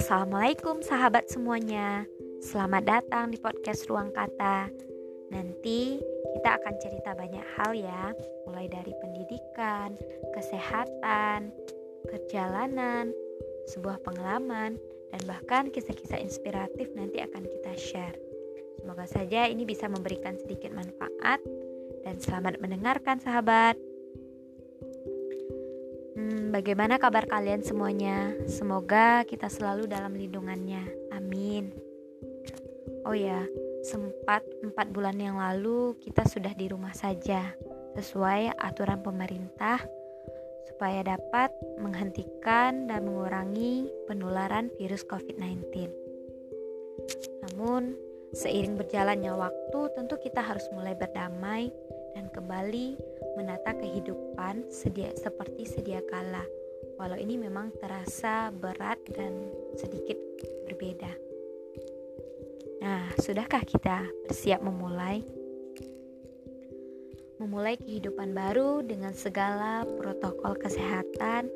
Assalamualaikum sahabat semuanya. Selamat datang di podcast Ruang Kata. Nanti kita akan cerita banyak hal ya Mulai dari pendidikan, kesehatan, perjalanan, sebuah pengalaman Dan bahkan kisah-kisah inspiratif nanti akan kita share. Semoga saja ini bisa memberikan sedikit manfaat Dan selamat mendengarkan sahabat bagaimana kabar kalian semuanya? Semoga kita selalu dalam lindungannya. Amin. Oh ya, sempat empat bulan yang lalu kita sudah di rumah saja, sesuai aturan pemerintah, supaya dapat menghentikan dan mengurangi penularan virus COVID-19. Namun, seiring berjalannya waktu, tentu kita harus mulai berdamai dan kembali menata kehidupan sedia, seperti sedia kala. Walau ini memang terasa berat dan sedikit berbeda. Nah, sudahkah kita bersiap memulai? Memulai kehidupan baru dengan segala protokol kesehatan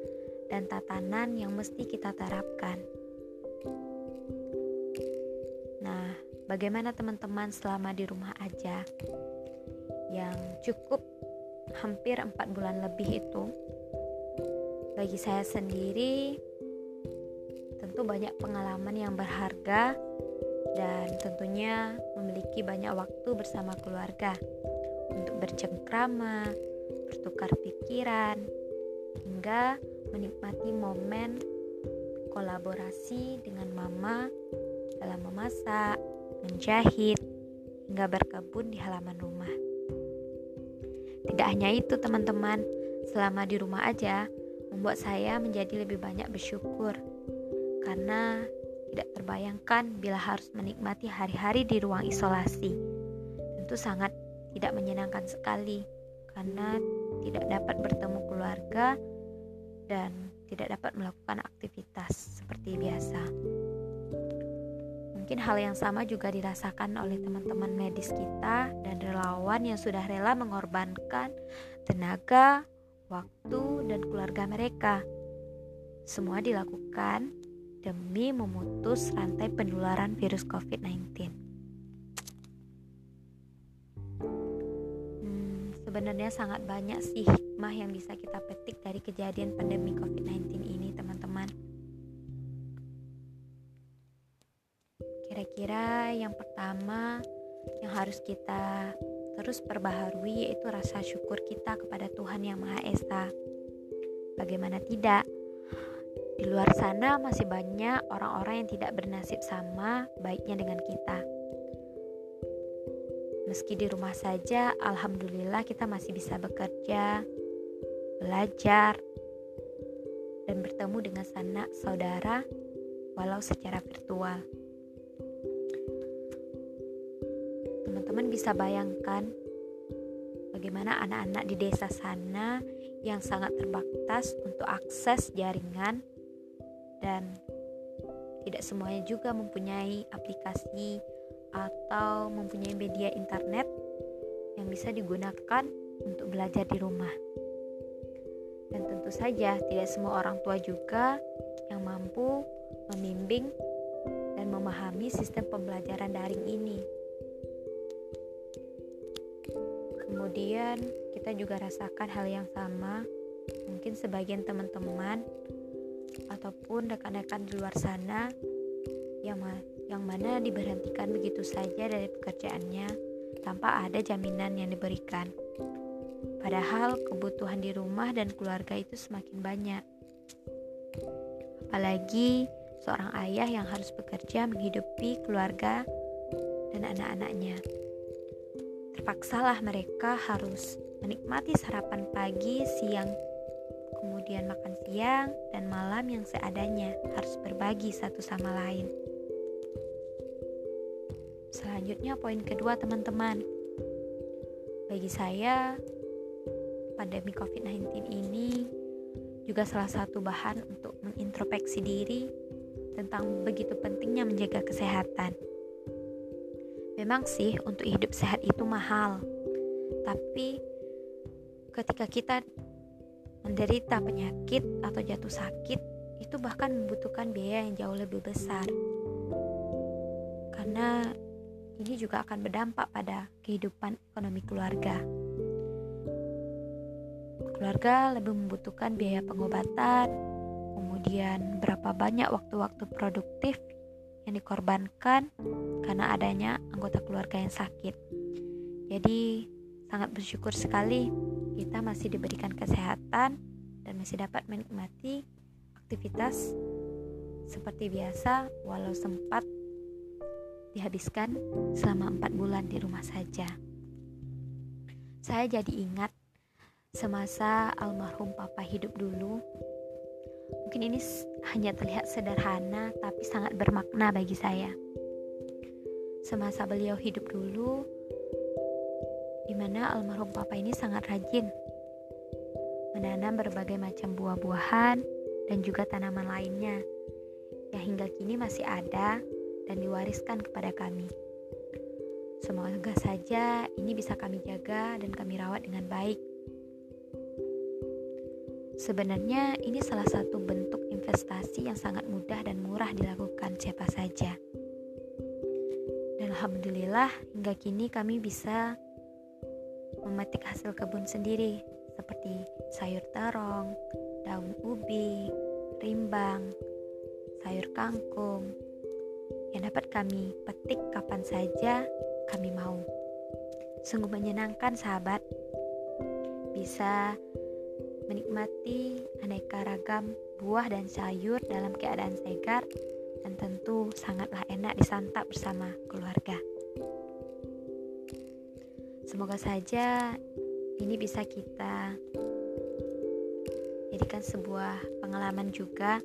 dan tatanan yang mesti kita terapkan. Nah, bagaimana teman-teman selama di rumah aja? Yang cukup hampir empat bulan lebih itu bagi saya sendiri tentu banyak pengalaman yang berharga dan tentunya memiliki banyak waktu bersama keluarga untuk bercengkrama, bertukar pikiran, hingga menikmati momen kolaborasi dengan mama dalam memasak, menjahit, hingga berkebun di halaman rumah. Tidak hanya itu, teman-teman, selama di rumah aja membuat saya menjadi lebih banyak bersyukur karena tidak terbayangkan bila harus menikmati hari-hari di ruang isolasi. Tentu sangat tidak menyenangkan sekali karena tidak dapat bertemu keluarga dan tidak dapat melakukan aktivitas seperti biasa. Mungkin hal yang sama juga dirasakan oleh teman-teman medis kita dan relawan yang sudah rela mengorbankan tenaga, waktu, dan keluarga mereka. Semua dilakukan demi memutus rantai penularan virus COVID-19. Hmm, sebenarnya sangat banyak sih hikmah yang bisa kita petik dari kejadian pandemi COVID-19 ini, teman-teman. Kira-kira yang pertama yang harus kita terus perbaharui yaitu rasa syukur kita kepada Tuhan Yang Maha Esa. Bagaimana tidak? Di luar sana masih banyak orang-orang yang tidak bernasib sama baiknya dengan kita. Meski di rumah saja, alhamdulillah kita masih bisa bekerja, belajar, dan bertemu dengan sanak saudara walau secara virtual. Teman-teman bisa bayangkan bagaimana anak-anak di desa sana yang sangat terbatas untuk akses jaringan dan tidak semuanya juga mempunyai aplikasi atau mempunyai media internet yang bisa digunakan untuk belajar di rumah. Dan tentu saja tidak semua orang tua juga yang mampu membimbing dan memahami sistem pembelajaran daring ini. Kemudian kita juga rasakan hal yang sama, mungkin sebagian teman-teman ataupun rekan-rekan di luar sana yang ma yang mana diberhentikan begitu saja dari pekerjaannya tanpa ada jaminan yang diberikan. Padahal kebutuhan di rumah dan keluarga itu semakin banyak. Apalagi seorang ayah yang harus bekerja menghidupi keluarga dan anak-anaknya. Terpaksalah mereka harus menikmati sarapan pagi, siang, kemudian makan siang, dan malam yang seadanya harus berbagi satu sama lain. Selanjutnya poin kedua teman-teman. Bagi saya, pandemi COVID-19 ini juga salah satu bahan untuk mengintrospeksi diri tentang begitu pentingnya menjaga kesehatan. Memang sih untuk hidup sehat itu mahal. Tapi ketika kita menderita penyakit atau jatuh sakit itu bahkan membutuhkan biaya yang jauh lebih besar. Karena ini juga akan berdampak pada kehidupan ekonomi keluarga. Keluarga lebih membutuhkan biaya pengobatan, kemudian berapa banyak waktu-waktu produktif yang dikorbankan karena adanya anggota keluarga yang sakit. Jadi, sangat bersyukur sekali kita masih diberikan kesehatan dan masih dapat menikmati aktivitas seperti biasa walau sempat dihabiskan selama empat bulan di rumah saja. Saya jadi ingat semasa almarhum papa hidup dulu. Mungkin ini hanya terlihat sederhana tapi sangat bermakna bagi saya. Semasa beliau hidup dulu, di mana almarhum papa ini sangat rajin menanam berbagai macam buah-buahan dan juga tanaman lainnya yang hingga kini masih ada dan diwariskan kepada kami. Semoga saja ini bisa kami jaga dan kami rawat dengan baik. Sebenarnya ini salah satu bentuk investasi yang sangat mudah dan murah dilakukan siapa saja. Dan alhamdulillah hingga kini kami bisa memetik hasil kebun sendiri seperti sayur terong, daun ubi, rimbang, sayur kangkung yang dapat kami petik kapan saja kami mau. Sungguh menyenangkan sahabat bisa menikmati aneka ragam buah dan sayur dalam keadaan segar dan tentu sangatlah enak disantap bersama keluarga. Semoga saja ini bisa kita jadikan sebuah pengalaman juga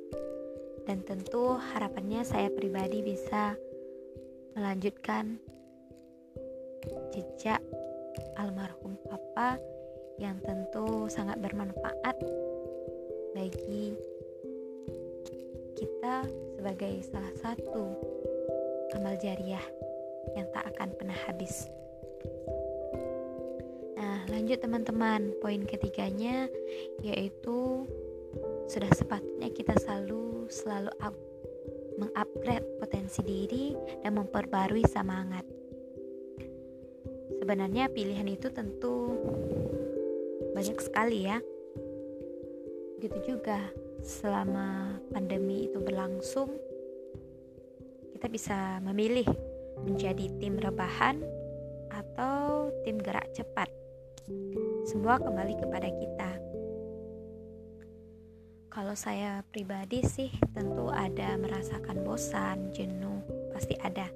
dan tentu harapannya saya pribadi bisa melanjutkan jejak almarhum papa yang tentu sangat bermanfaat bagi kita sebagai salah satu amal jariah yang tak akan pernah habis. Lanjut teman-teman poin ketiganya yaitu sudah sepatutnya kita selalu selalu up, mengupgrade potensi diri dan memperbarui semangat. Sebenarnya pilihan itu tentu banyak sekali ya begitu juga selama pandemi itu berlangsung kita bisa memilih menjadi tim rebahan atau tim gerak cepat semua kembali kepada kita. Kalau saya pribadi sih tentu ada merasakan bosan, jenuh, pasti ada.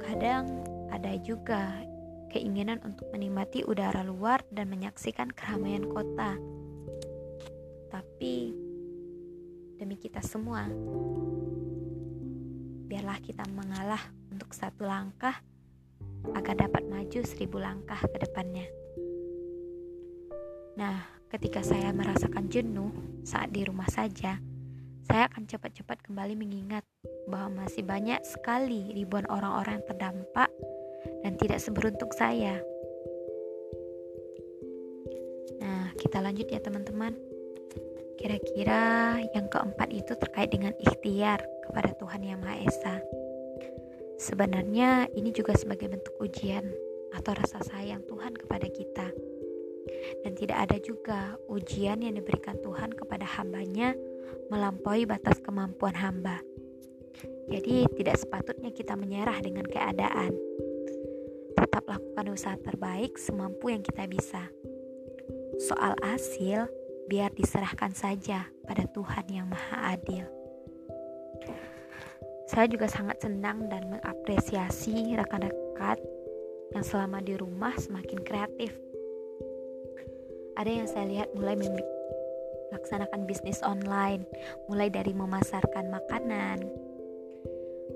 Kadang ada juga keinginan untuk menikmati udara luar dan menyaksikan keramaian kota. Tapi demi kita semua, biarlah kita mengalah untuk satu langkah agar dapat maju seribu langkah ke depannya. Nah, ketika saya merasakan jenuh saat di rumah saja, saya akan cepat-cepat kembali mengingat bahwa masih banyak sekali ribuan orang-orang yang terdampak dan tidak seberuntung saya. Nah, kita lanjut ya teman-teman. Kira-kira yang keempat itu terkait dengan ikhtiar kepada Tuhan Yang Maha Esa. Sebenarnya ini juga sebagai bentuk ujian atau rasa sayang Tuhan kepada kita. Dan tidak ada juga ujian yang diberikan Tuhan kepada hambanya melampaui batas kemampuan hamba. Jadi tidak sepatutnya kita menyerah dengan keadaan. Tetap lakukan usaha terbaik semampu yang kita bisa. Soal hasil, biar diserahkan saja pada Tuhan yang Maha Adil. Saya juga sangat senang dan mengapresiasi rekan-rekan yang selama di rumah semakin kreatif. Ada yang saya lihat mulai melaksanakan bisnis online, mulai dari memasarkan makanan,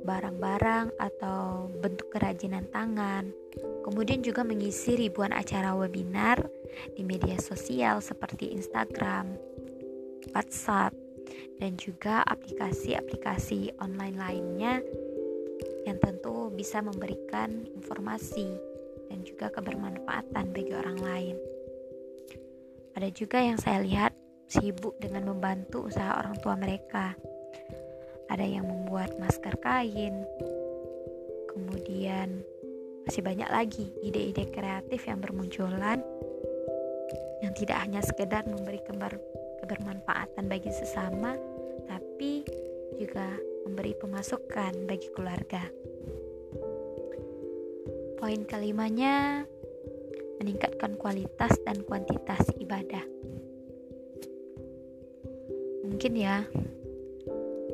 barang-barang atau bentuk kerajinan tangan. Kemudian juga mengisi ribuan acara webinar di media sosial seperti Instagram, WhatsApp, dan juga aplikasi-aplikasi online lainnya yang tentu bisa memberikan informasi dan juga kebermanfaatan bagi orang lain. Ada juga yang saya lihat sibuk dengan membantu usaha orang tua mereka. Ada yang membuat masker kain, kemudian masih banyak lagi ide-ide kreatif yang bermunculan yang tidak hanya sekedar memberi keber kebermanfaatan bagi sesama, tapi juga memberi pemasukan bagi keluarga. Poin kelimanya, meningkatkan kualitas dan kuantitas ibadah. Mungkin ya,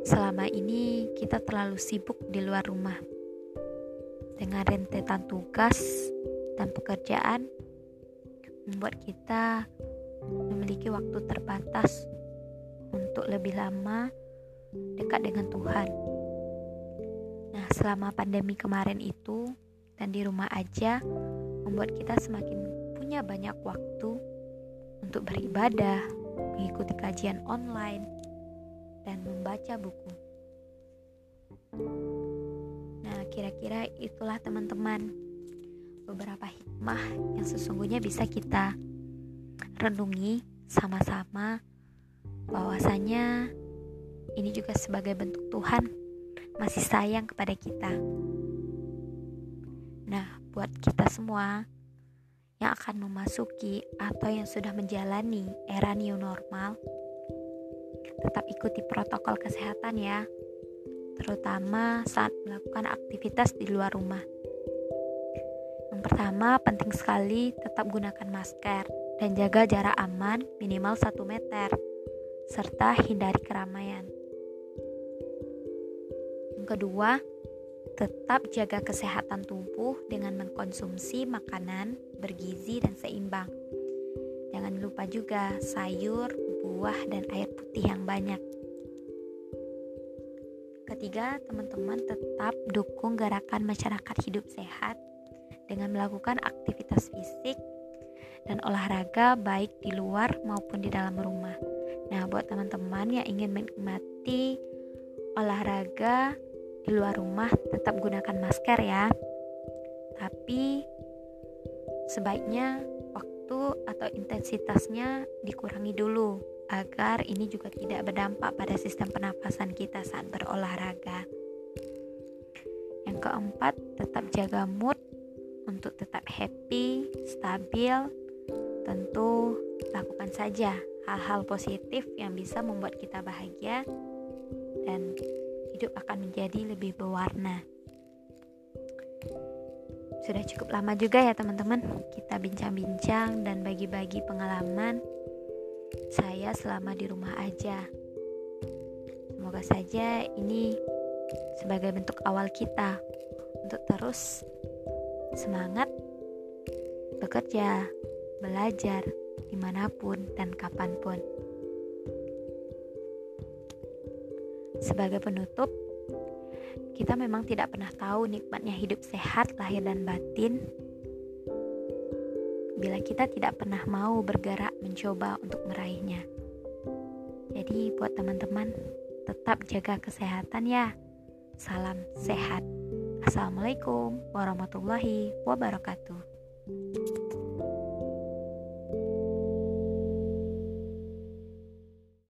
selama ini kita terlalu sibuk di luar rumah dengan rentetan tugas dan pekerjaan membuat kita memiliki waktu terbatas untuk lebih lama dekat dengan Tuhan. Nah, selama pandemi kemarin itu dan di rumah aja membuat kita semakin punya banyak waktu untuk beribadah, mengikuti kajian online, dan membaca buku. Kira-kira itulah teman-teman beberapa hikmah yang sesungguhnya bisa kita renungi sama-sama bahwasanya ini juga sebagai bentuk Tuhan masih sayang kepada kita. Nah, buat kita semua yang akan memasuki atau yang sudah menjalani era new normal, tetap ikuti protokol kesehatan ya terutama saat melakukan aktivitas di luar rumah. Yang pertama, penting sekali tetap gunakan masker dan jaga jarak aman minimal 1 meter, serta hindari keramaian. Yang kedua, tetap jaga kesehatan tubuh dengan mengkonsumsi makanan bergizi dan seimbang. Jangan lupa juga sayur, buah, dan air putih yang banyak. Ketiga, teman-teman tetap dukung gerakan masyarakat hidup sehat dengan melakukan aktivitas fisik dan olahraga baik di luar maupun di dalam rumah. Nah, buat teman-teman yang ingin menikmati olahraga di luar rumah, tetap gunakan masker ya. Tapi sebaiknya waktu atau intensitasnya dikurangi dulu agar ini juga tidak berdampak pada sistem pernapasan kita saat berolahraga. Yang keempat, tetap jaga mood untuk tetap happy, stabil. Tentu lakukan saja hal-hal positif yang bisa membuat kita bahagia dan hidup akan menjadi lebih berwarna. Sudah cukup lama juga ya teman-teman kita bincang-bincang dan bagi-bagi pengalaman saya selama di rumah aja. Semoga saja ini sebagai bentuk awal kita untuk terus semangat bekerja, belajar di mana pun dan kapan pun. Sebagai penutup, kita memang tidak pernah tahu nikmatnya hidup sehat lahir dan batin bila kita tidak pernah mau bergerak mencoba untuk meraihnya. Jadi, buat teman-teman, tetap jaga kesehatan ya. Salam sehat. Assalamualaikum warahmatullahi wabarakatuh.